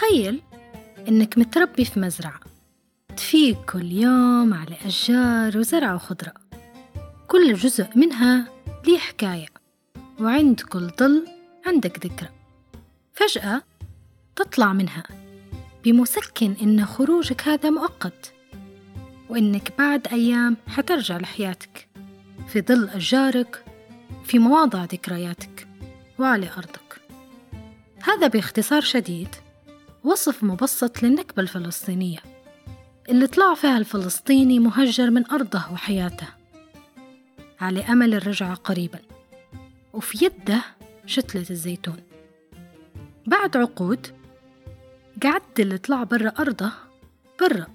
تخيل إنك متربي في مزرعة تفيق كل يوم على أشجار وزرع وخضرة. كل جزء منها ليه حكاية وعند كل ظل عندك ذكرى. فجأة تطلع منها بمسكن إن خروجك هذا مؤقت وإنك بعد أيام حترجع لحياتك. في ظل أشجارك في مواضع ذكرياتك وعلى أرضك. هذا باختصار شديد وصف مبسط للنكبة الفلسطينية اللي طلع فيها الفلسطيني مهجر من أرضه وحياته. على أمل الرجعة قريبا وفي يده شتلة الزيتون. بعد عقود قعد اللي طلع برا أرضه برا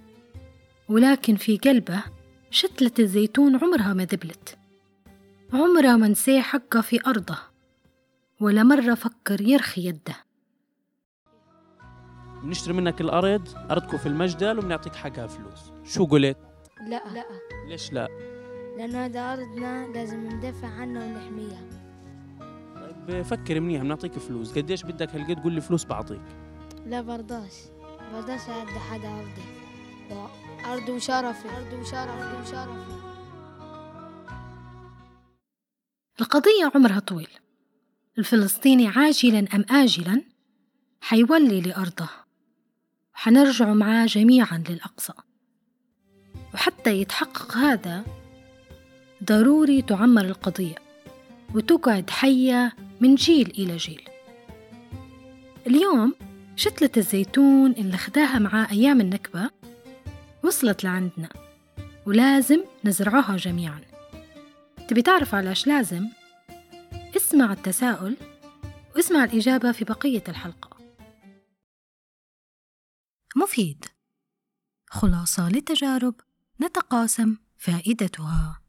ولكن في قلبه شتلة الزيتون عمرها ما ذبلت. عمرها ما نسي حقه في أرضه ولا مرة فكر يرخي يده. بنشتري منك الأرض أرضكم في المجدل وبنعطيك حقها فلوس. شو قلت؟ لا. لا. ليش لا؟ لأن هذا أرضنا لازم ندافع عنها ونحميها. طيب فكر منيح بنعطيك فلوس. قديش بدك هالقد؟ قول لي فلوس بعطيك. لا برضاش برضاش أدي حدا أرضي. أرضي وشرفي. أرضي وشرفي. وشرفي. القضية عمرها طويل. الفلسطيني عاجلا أم آجلا؟ حيولي لأرضه. وحنرجع معاه جميعا للأقصى. وحتى يتحقق هذا ضروري تعمر القضية وتقعد حية من جيل إلى جيل. اليوم شتلة الزيتون اللي خداها مع أيام النكبة وصلت لعندنا ولازم نزرعها جميعا. تبي تعرف علاش لازم؟ اسمع التساؤل واسمع الإجابة في بقية الحلقة. مفيد. خلاصة لتجارب نتقاسم فائدتها.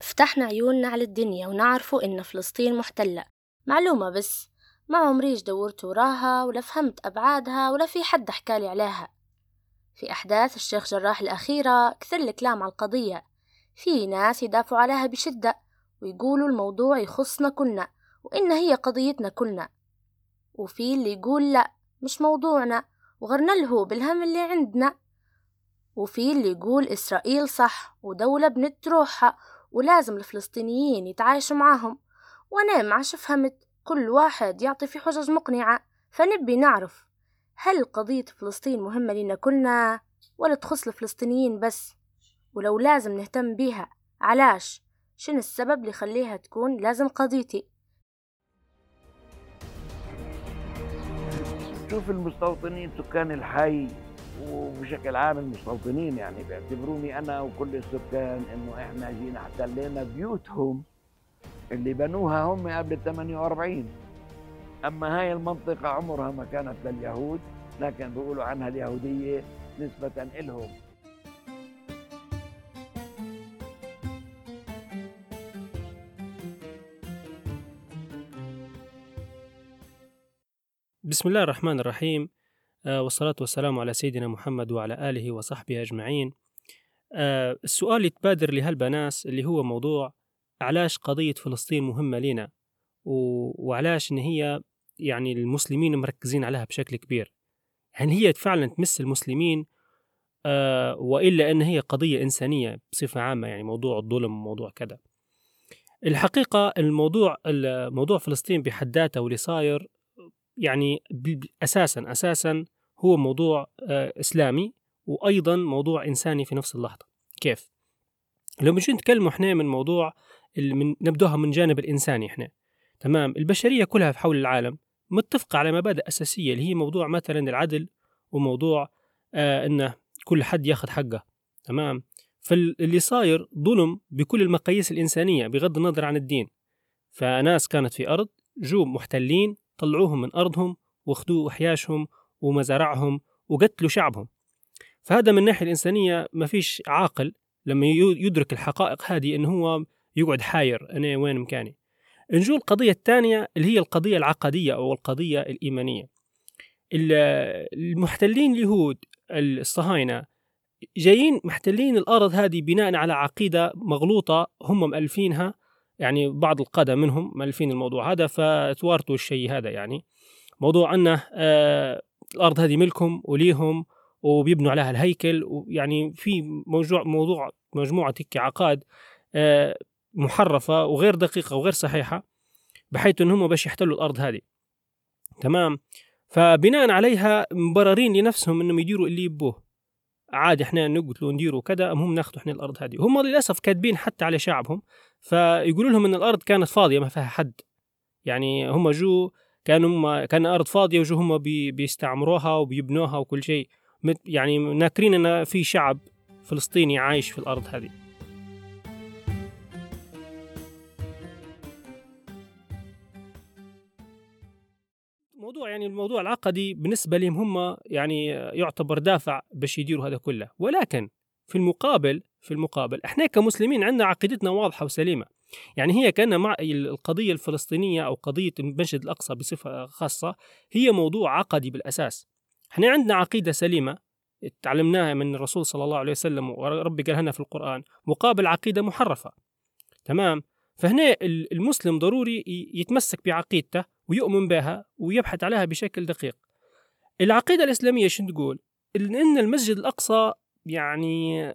فتحنا عيوننا على الدنيا ونعرفوا إن فلسطين محتلة. معلومة بس ما عمريش دورت وراها ولا فهمت أبعادها ولا في حد حكالي عليها. في أحداث الشيخ جراح الأخيرة كثر الكلام على القضية. في ناس يدافعوا عليها بشدة ويقولوا الموضوع يخصنا كلنا وإن هي قضيتنا كلنا. وفي اللي يقول لأ مش موضوعنا. وغرنا له بالهم اللي عندنا. وفي اللي يقول إسرائيل صح ودولة بنت روحها ولازم الفلسطينيين يتعايشوا معاهم. وأنا معش فهمت كل واحد يعطي في حجج مقنعة فنبي نعرف هل قضية فلسطين مهمة لنا كلنا ولا تخص الفلسطينيين بس؟ ولو لازم نهتم بيها علاش؟ شنو السبب اللي يخليها تكون لازم قضيتي؟ شوف المستوطنين سكان الحي وبشكل عام المستوطنين يعني بيعتبروني أنا وكل السكان إنه إحنا جينا احتلينا بيوتهم اللي بنوها هم قبل 48 أما هاي المنطقة عمرها ما كانت لليهود لكن بيقولوا عنها اليهودية نسبة إلهم. بسم الله الرحمن الرحيم. آه، والصلاة والسلام على سيدنا محمد وعلى آله وصحبه أجمعين. آه، السؤال يتبادر لهالبناس اللي هو موضوع علاش قضية فلسطين مهمة لنا وعلاش إن هي يعني المسلمين مركزين عليها بشكل كبير. يعني هي فعلا تمس المسلمين؟ آه، وإلا أن هي قضية إنسانية بصفة عامة يعني موضوع الظلم وموضوع كذا. الحقيقة الموضوع موضوع فلسطين بحد ذاته واللي صاير يعني أساسا أساسا هو موضوع آه، إسلامي وأيضا موضوع إنساني في نفس اللحظة. كيف؟ لو بنجي نتكلم إحنا من موضوع من نبدوها من جانب الإنساني إحنا. تمام؟ البشرية كلها في حول العالم متفقة على مبادئ أساسية اللي هي موضوع مثلا العدل وموضوع آه انه كل حد ياخذ حقه. تمام؟ فاللي صاير ظلم بكل المقاييس الإنسانية بغض النظر عن الدين. فناس كانت في أرض جو محتلين طلعوهم من أرضهم واخذوا أحياشهم ومزارعهم وقتلوا شعبهم. فهذا من الناحية الإنسانية ما فيش عاقل لما يدرك الحقائق هذه أنه هو يقعد حاير أنا وين مكاني. نجو القضية الثانية اللي هي القضية العقدية أو القضية الإيمانية. المحتلين اليهود الصهاينة جايين محتلين الأرض هذه بناء على عقيدة مغلوطة هم مألفينها يعني بعض القادة منهم مالفين الموضوع هذا فتوارثوا الشيء هذا يعني. موضوع أنه آه الأرض هذه ملكهم وليهم وبيبنوا عليها الهيكل ويعني في موضوع موضوع مجموعة هيك عقاد آه، محرفة وغير دقيقة وغير صحيحة بحيث إنهم باش يحتلوا الأرض هذه. تمام؟ فبناء عليها مبررين لنفسهم إنهم يديروا اللي يبوه. عادي إحنا نقتلوا ونديروا كذا هم ناخذوا إحنا الأرض هذه. هم للأسف كاتبين حتى على شعبهم فيقولوا لهم إن الأرض كانت فاضية ما فيها حد. يعني هم جو كانوا هم كان أرض فاضية وجو هم بي بيستعمروها وبيبنوها وكل شيء. يعني ناكرين إن في شعب فلسطيني عايش في الأرض هذه. موضوع يعني الموضوع العقدي بالنسبة لهم هم يعني يعتبر دافع باش يديروا هذا كله. ولكن في المقابل في المقابل. إحنا كمسلمين عندنا عقيدتنا واضحة وسليمة. يعني هي كأن مع القضية الفلسطينية أو قضية المسجد الأقصى بصفة خاصة هي موضوع عقدي بالأساس. إحنا عندنا عقيدة سليمة تعلمناها من الرسول صلى الله عليه وسلم وربي قالها في القرآن مقابل عقيدة محرفة. تمام؟ فهنا المسلم ضروري يتمسك بعقيدته ويؤمن بها ويبحث عليها بشكل دقيق. العقيدة الإسلامية شو تقول؟ إن المسجد الأقصى يعني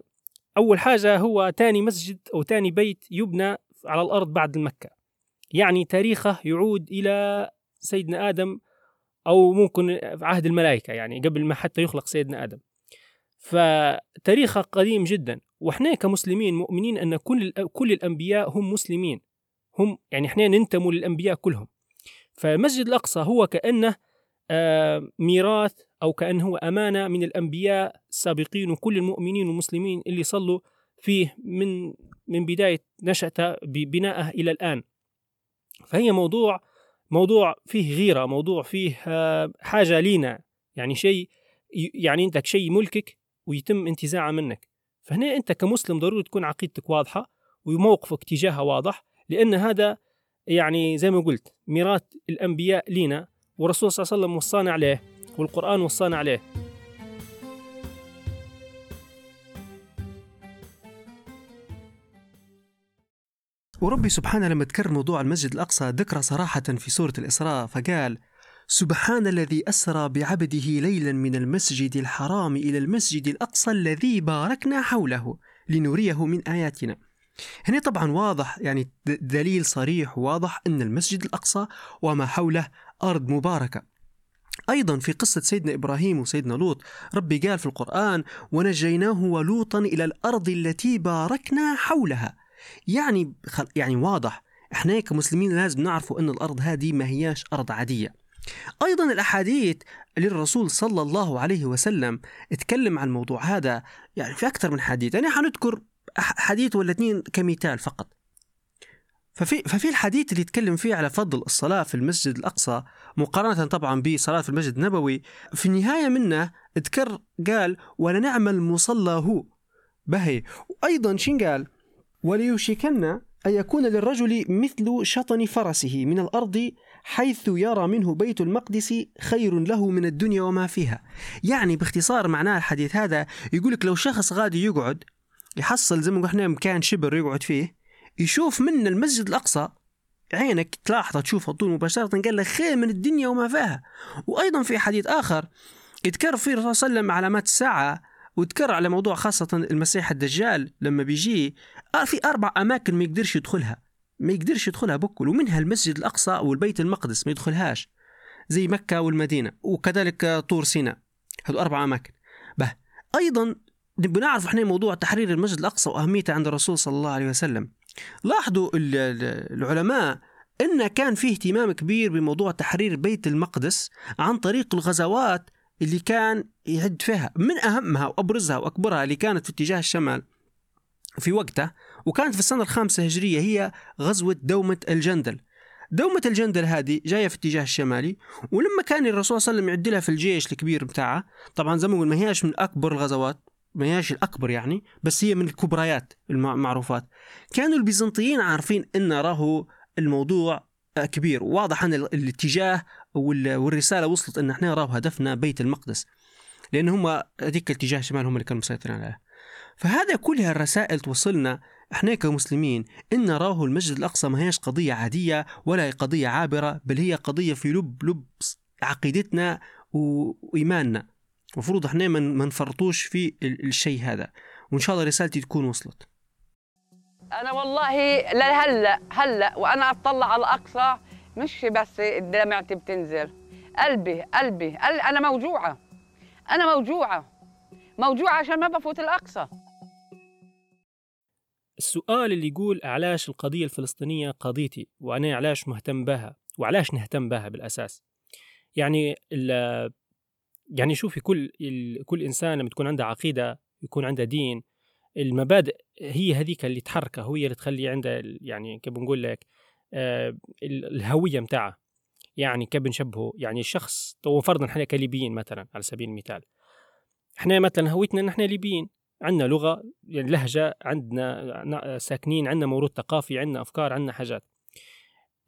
أول حاجة هو تاني مسجد أو تاني بيت يبنى على الأرض بعد مكة. يعني تاريخه يعود إلى سيدنا آدم أو ممكن عهد الملائكة يعني قبل ما حتى يخلق سيدنا آدم. فتاريخه قديم جدا وإحنا كمسلمين مؤمنين أن كل كل الأنبياء هم مسلمين. هم يعني إحنا ننتموا للأنبياء كلهم. فمسجد الأقصى هو كأنه آه ميراث أو كأنه هو أمانة من الأنبياء السابقين وكل المؤمنين والمسلمين اللي صلوا فيه من من بداية نشأته ببنائه إلى الآن. فهي موضوع موضوع فيه غيرة موضوع فيه آه حاجة لينا. يعني شيء يعني انت شيء ملكك ويتم انتزاعه منك. فهنا أنت كمسلم ضروري تكون عقيدتك واضحة وموقفك تجاهها واضح لأن هذا يعني زي ما قلت ميراث الأنبياء لينا والرسول صلى الله عليه وسلم وصانا عليه. والقرآن وصانا عليه. وربي سبحانه لما تكرر موضوع المسجد الأقصى ذكر صراحة في سورة الإسراء فقال سبحان الذي أسرى بعبده ليلا من المسجد الحرام إلى المسجد الأقصى الذي باركنا حوله لنريه من آياتنا. هنا طبعا واضح يعني دليل صريح واضح أن المسجد الأقصى وما حوله أرض مباركة. أيضا في قصة سيدنا إبراهيم وسيدنا لوط ربي قال في القرآن ونجيناه ولوطا إلى الأرض التي باركنا حولها. يعني يعني واضح. إحنا كمسلمين لازم نعرفوا أن الأرض هذه ما هياش أرض عادية. أيضا الأحاديث للرسول صلى الله عليه وسلم اتكلم عن الموضوع هذا يعني في أكثر من حديث. أنا حنذكر حديث ولا اثنين كمثال فقط. ففي ففي الحديث اللي يتكلم فيه على فضل الصلاة في المسجد الأقصى مقارنة طبعا بصلاة في المسجد النبوي في النهاية منه ذكر قال ولنعم المصلى هو بهي. وأيضا شين قال؟ وليوشكن أن يكون للرجل مثل شطن فرسه من الأرض حيث يرى منه بيت المقدس خير له من الدنيا وما فيها يعني باختصار معناه الحديث هذا يقولك لو شخص غادي يقعد يحصل زي ما قلنا مكان شبر يقعد فيه يشوف من المسجد الأقصى عينك تلاحظ تشوفه طول مباشرة قال لك خير من الدنيا وما فيها. وأيضا في حديث آخر يذكر فيه الرسول صلى الله عليه وسلم علامات الساعة وذكر على موضوع خاصة المسيح الدجال لما بيجي آه، في أربع أماكن ما يقدرش يدخلها ما يقدرش يدخلها بكل ومنها المسجد الأقصى والبيت المقدس ما يدخلهاش زي مكة والمدينة وكذلك طور سيناء هذو أربع أماكن. به أيضا نبغى نعرف إحنا موضوع تحرير المسجد الأقصى وأهميته عند الرسول صلى الله عليه وسلم. لاحظوا العلماء أن كان فيه اهتمام كبير بموضوع تحرير بيت المقدس عن طريق الغزوات اللي كان يعد فيها. من أهمها وأبرزها وأكبرها اللي كانت في اتجاه الشمال في وقته وكانت في السنة الخامسة هجرية هي غزوة دومة الجندل. دومة الجندل هذه جاية في اتجاه الشمالي ولما كان الرسول صلى الله عليه وسلم يعد لها في الجيش الكبير بتاعه طبعا زي ما نقول ما هياش من أكبر الغزوات ما هياش الأكبر يعني بس هي من الكبريات المعروفات. كانوا البيزنطيين عارفين أن راهو الموضوع كبير واضح أن الاتجاه والرسالة وصلت أن إحنا راهو هدفنا بيت المقدس لأن هم هذيك الاتجاه الشمال هم اللي كانوا مسيطرين عليه فهذا كلها الرسائل توصلنا إحنا كمسلمين إن نراه المسجد الأقصى ما هيش قضية عادية ولا قضية عابرة بل هي قضية في لب لب عقيدتنا وإيماننا. المفروض إحنا ما نفرطوش في ال- الشيء هذا. وإن شاء الله رسالتي تكون وصلت. أنا والله لهلا هلأ وأنا أطلع على الأقصى مش بس دمعتي بتنزل. قلبي قلبي قل- أنا موجوعة. أنا موجوعة. موجوعة عشان ما بفوت الأقصى. السؤال اللي يقول علاش القضية الفلسطينية قضيتي وأنا علاش مهتم بها؟ وعلاش نهتم بها بالأساس؟ يعني ال- يعني شوفي كل ال- كل إنسان لما تكون عنده عقيدة يكون عنده دين المبادئ هي هذيك اللي تحركه هي اللي تخلي عنده يعني كيف بنقول لك آه، ال- الهوية متاعه. يعني كيف بنشبهه؟ يعني الشخص تو فرضا إحنا كليبيين مثلا على سبيل المثال. إحنا مثلا هويتنا إن إحنا ليبيين عندنا لغة يعني لهجة عندنا نا- ساكنين عندنا موروث ثقافي عندنا أفكار عندنا حاجات.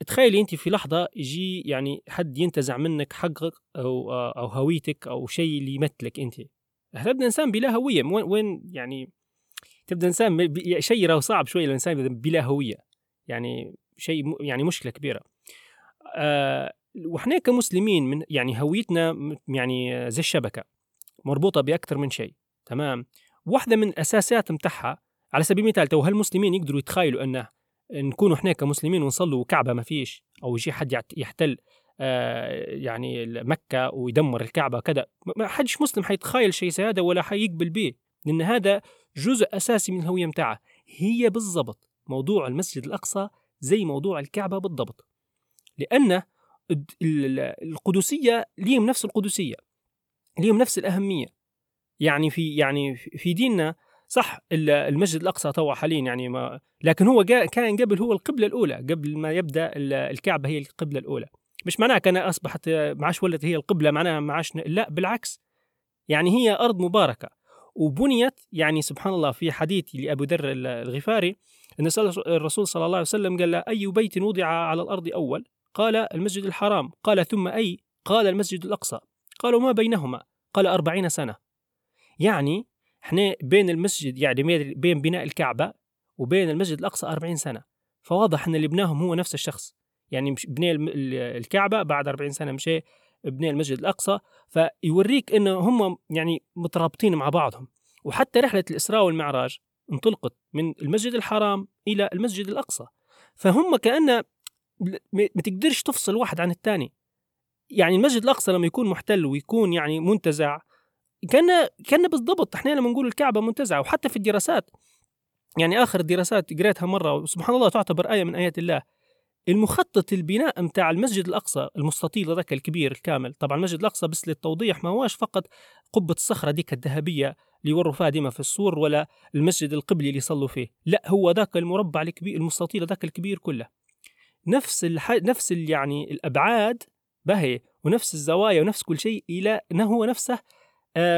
تخيلي انت في لحظة يجي يعني حد ينتزع منك حقك أو أو هويتك أو شيء اللي يمثلك انت. تبدا إنسان بلا هوية. وين يعني تبدأ إنسان شيء راهو صعب شوية الانسان بلا هوية. يعني شيء يعني مشكلة كبيرة. آه وإحنا كمسلمين من يعني هويتنا يعني زي الشبكة مربوطة بأكثر من شيء. تمام؟ واحدة من الاساسات متاعها على سبيل المثال تو هالمسلمين يقدروا يتخيلوا أنه نكونوا إحنا كمسلمين ونصلوا كعبة ما فيش أو يجي حد يحتل آه يعني مكة ويدمر الكعبة كذا ما- حدش مسلم حيتخيل شيء زي هذا ولا حيقبل به لأن هذا جزء أساسي من الهوية متاعه. هي بالضبط موضوع المسجد الأقصى زي موضوع الكعبة بالضبط. لأن القدسية ليهم نفس القدسية ليهم نفس الأهمية. يعني في يعني في ديننا صح ال- المسجد الأقصى تو حاليا يعني ما لكن هو كان قبل هو القبلة الأولى قبل ما يبدأ ال- الكعبة هي القبلة الأولى. مش معناها كان أصبحت ما عادش ولت هي القبلة معناها ما عادش لا بالعكس. يعني هي أرض مباركة وبنيت يعني سبحان الله في حديث لأبو ذر ال- الغفاري إن الرسول صلى الله عليه وسلم قال له أي بيت وضع على الأرض أول؟ قال المسجد الحرام. قال ثم أي؟ قال المسجد الأقصى. قالوا ما بينهما؟ قال أربعين سنة. يعني إحنا بين المسجد يعني بين- بناء الكعبة وبين المسجد الأقصى أربعين سنة فواضح أن اللي بناهم هو نفس الشخص. يعني بني الم- ال- الكعبة بعد أربعين سنة مشي بني المسجد الأقصى فيوريك أنه هم يعني مترابطين مع بعضهم. وحتى رحلة الإسراء والمعراج انطلقت من المسجد الحرام إلى المسجد الأقصى. فهم ما ما تقدرش تفصل واحد عن الثاني يعني المسجد الأقصى لما يكون محتل ويكون يعني منتزع كان كان بالضبط إحنا لما نقول الكعبة منتزعة وحتى في الدراسات يعني آخر الدراسات قريتها مرة وسبحان الله تعتبر آية من آيات الله المخطط البناء متاع المسجد الأقصى المستطيل ذاك الكبير الكامل طبعا المسجد الأقصى بس للتوضيح ما هواش فقط قبة الصخرة ديك الذهبية اللي يوروا فيها ديما في السور ولا المسجد القبلي اللي يصلوا فيه لا هو ذاك المربع الكبير المستطيل ذاك الكبير كله نفس الح... نفس. يعني الأبعاد بهي ونفس الزوايا ونفس كل شيء إلى انه هو نفسه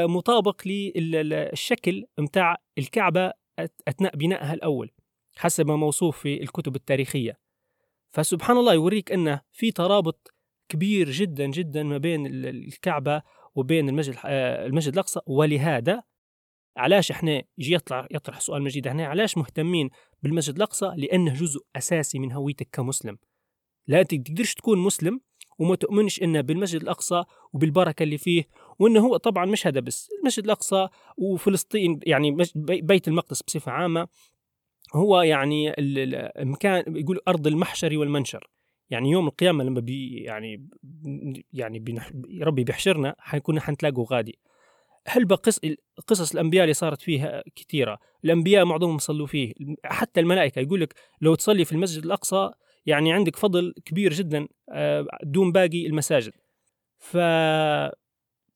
مطابق للشكل متاع الكعبة أت- أثناء بنائها الأول حسب ما موصوف في الكتب التاريخية. فسبحان الله يوريك انه في ترابط كبير جدا جدا ما بين ال- الكعبة وبين المسجد آه، المسجد الأقصى. ولهذا علاش إحنا يجي يطلع يطرح سؤال مجيد إحنا علاش مهتمين بالمسجد الأقصى؟ لأنه جزء أساسي من هويتك كمسلم. لا تقدرش تكون مسلم وما تؤمنش انه بالمسجد الأقصى وبالبركة اللي فيه وإنه هو طبعا مش هذا بس المسجد الأقصى وفلسطين يعني بي- بيت المقدس بصفة عامة هو يعني ال- ال- المكان يقول أرض المحشر والمنشر. يعني يوم القيامة لما بي يعني يعني بنح ربي بيحشرنا حنكون حنتلاقوا غادي. هل قص قصص الأنبياء اللي صارت فيها كثيره الأنبياء معظمهم صلوا فيه. حتى الملائكة يقول لك لو تصلي في المسجد الأقصى يعني عندك فضل كبير جدا آه، دون باقي المساجد. ف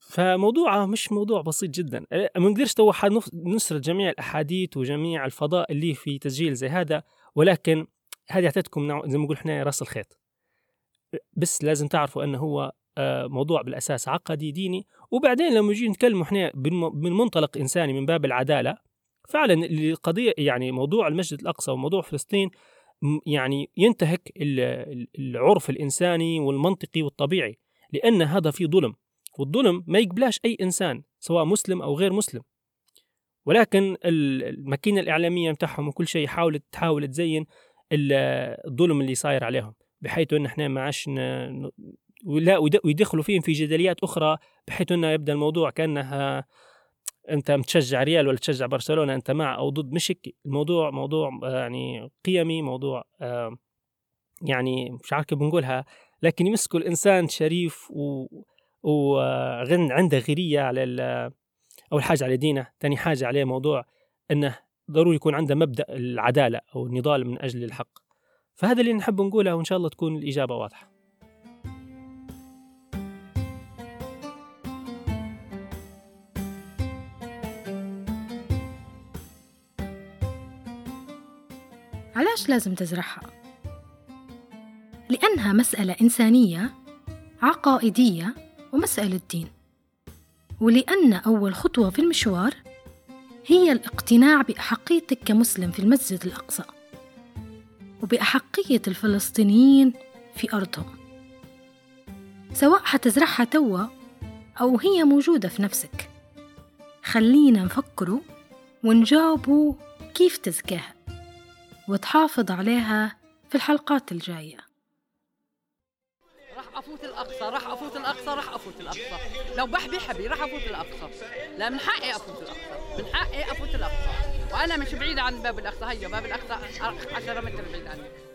فموضوع مش موضوع بسيط جدا. آه، ما نقدرش تو نسرد جميع الأحاديث وجميع الفضاء اللي في تسجيل زي هذا ولكن هذه اعطيتكم زي ما نقول إحنا رأس الخيط. بس لازم تعرفوا إنه هو آه، موضوع بالأساس عقدي ديني. وبعدين لما نجي نتكلم إحنا من منطلق إنساني من باب العدالة فعلا القضية يعني موضوع المسجد الأقصى وموضوع فلسطين يعني ينتهك ال- ال- العرف الإنساني والمنطقي والطبيعي لأن هذا فيه ظلم. والظلم ما يقبلاش أي إنسان سواء مسلم أو غير مسلم. ولكن ال- الماكينة الإعلامية متاعهم وكل شيء حاولت تحاول تزين ال- الظلم اللي صاير عليهم بحيث إن إحنا ما عادش ولا ويد- ويدخلوا فيهم في جدليات أخرى بحيث إنه يبدأ الموضوع كانها أنت متشجع ريال ولا تشجع برشلونة أنت مع أو ضد مش الموضوع موضوع يعني قيمي موضوع يعني مش عارف كيف بنقولها لكن يمسكوا الإنسان شريف و وعنده غيريه على أول حاجة على دينه ثاني حاجة عليه موضوع إنه ضروري يكون عنده مبدأ العدالة أو النضال من أجل الحق فهذا اللي نحب نقوله وإن شاء الله تكون الإجابة واضحة علاش لازم تزرعها؟ لأنها مسألة إنسانية عقائدية ومسألة دين ولأن أول خطوة في المشوار هي الاقتناع بأحقيتك كمسلم في المسجد الأقصى وبأحقية الفلسطينيين في أرضهم. سواء حتزرعها توا أو هي موجودة في نفسك خلينا نفكروا ونجاوبوا كيف تزرعها وتحافظ عليها في الحلقات الجاية. راح أفوت الأقصى راح أفوت الأقصى راح أفوت الأقصى. لو بحبي حبي راح أفوت الأقصى. لا من حقي أفوت الأقصى. من حقي أفوت الأقصى. وأنا مش بعيدة عن باب الأقصى. هيا باب الأقصى 10 متر بعيد عني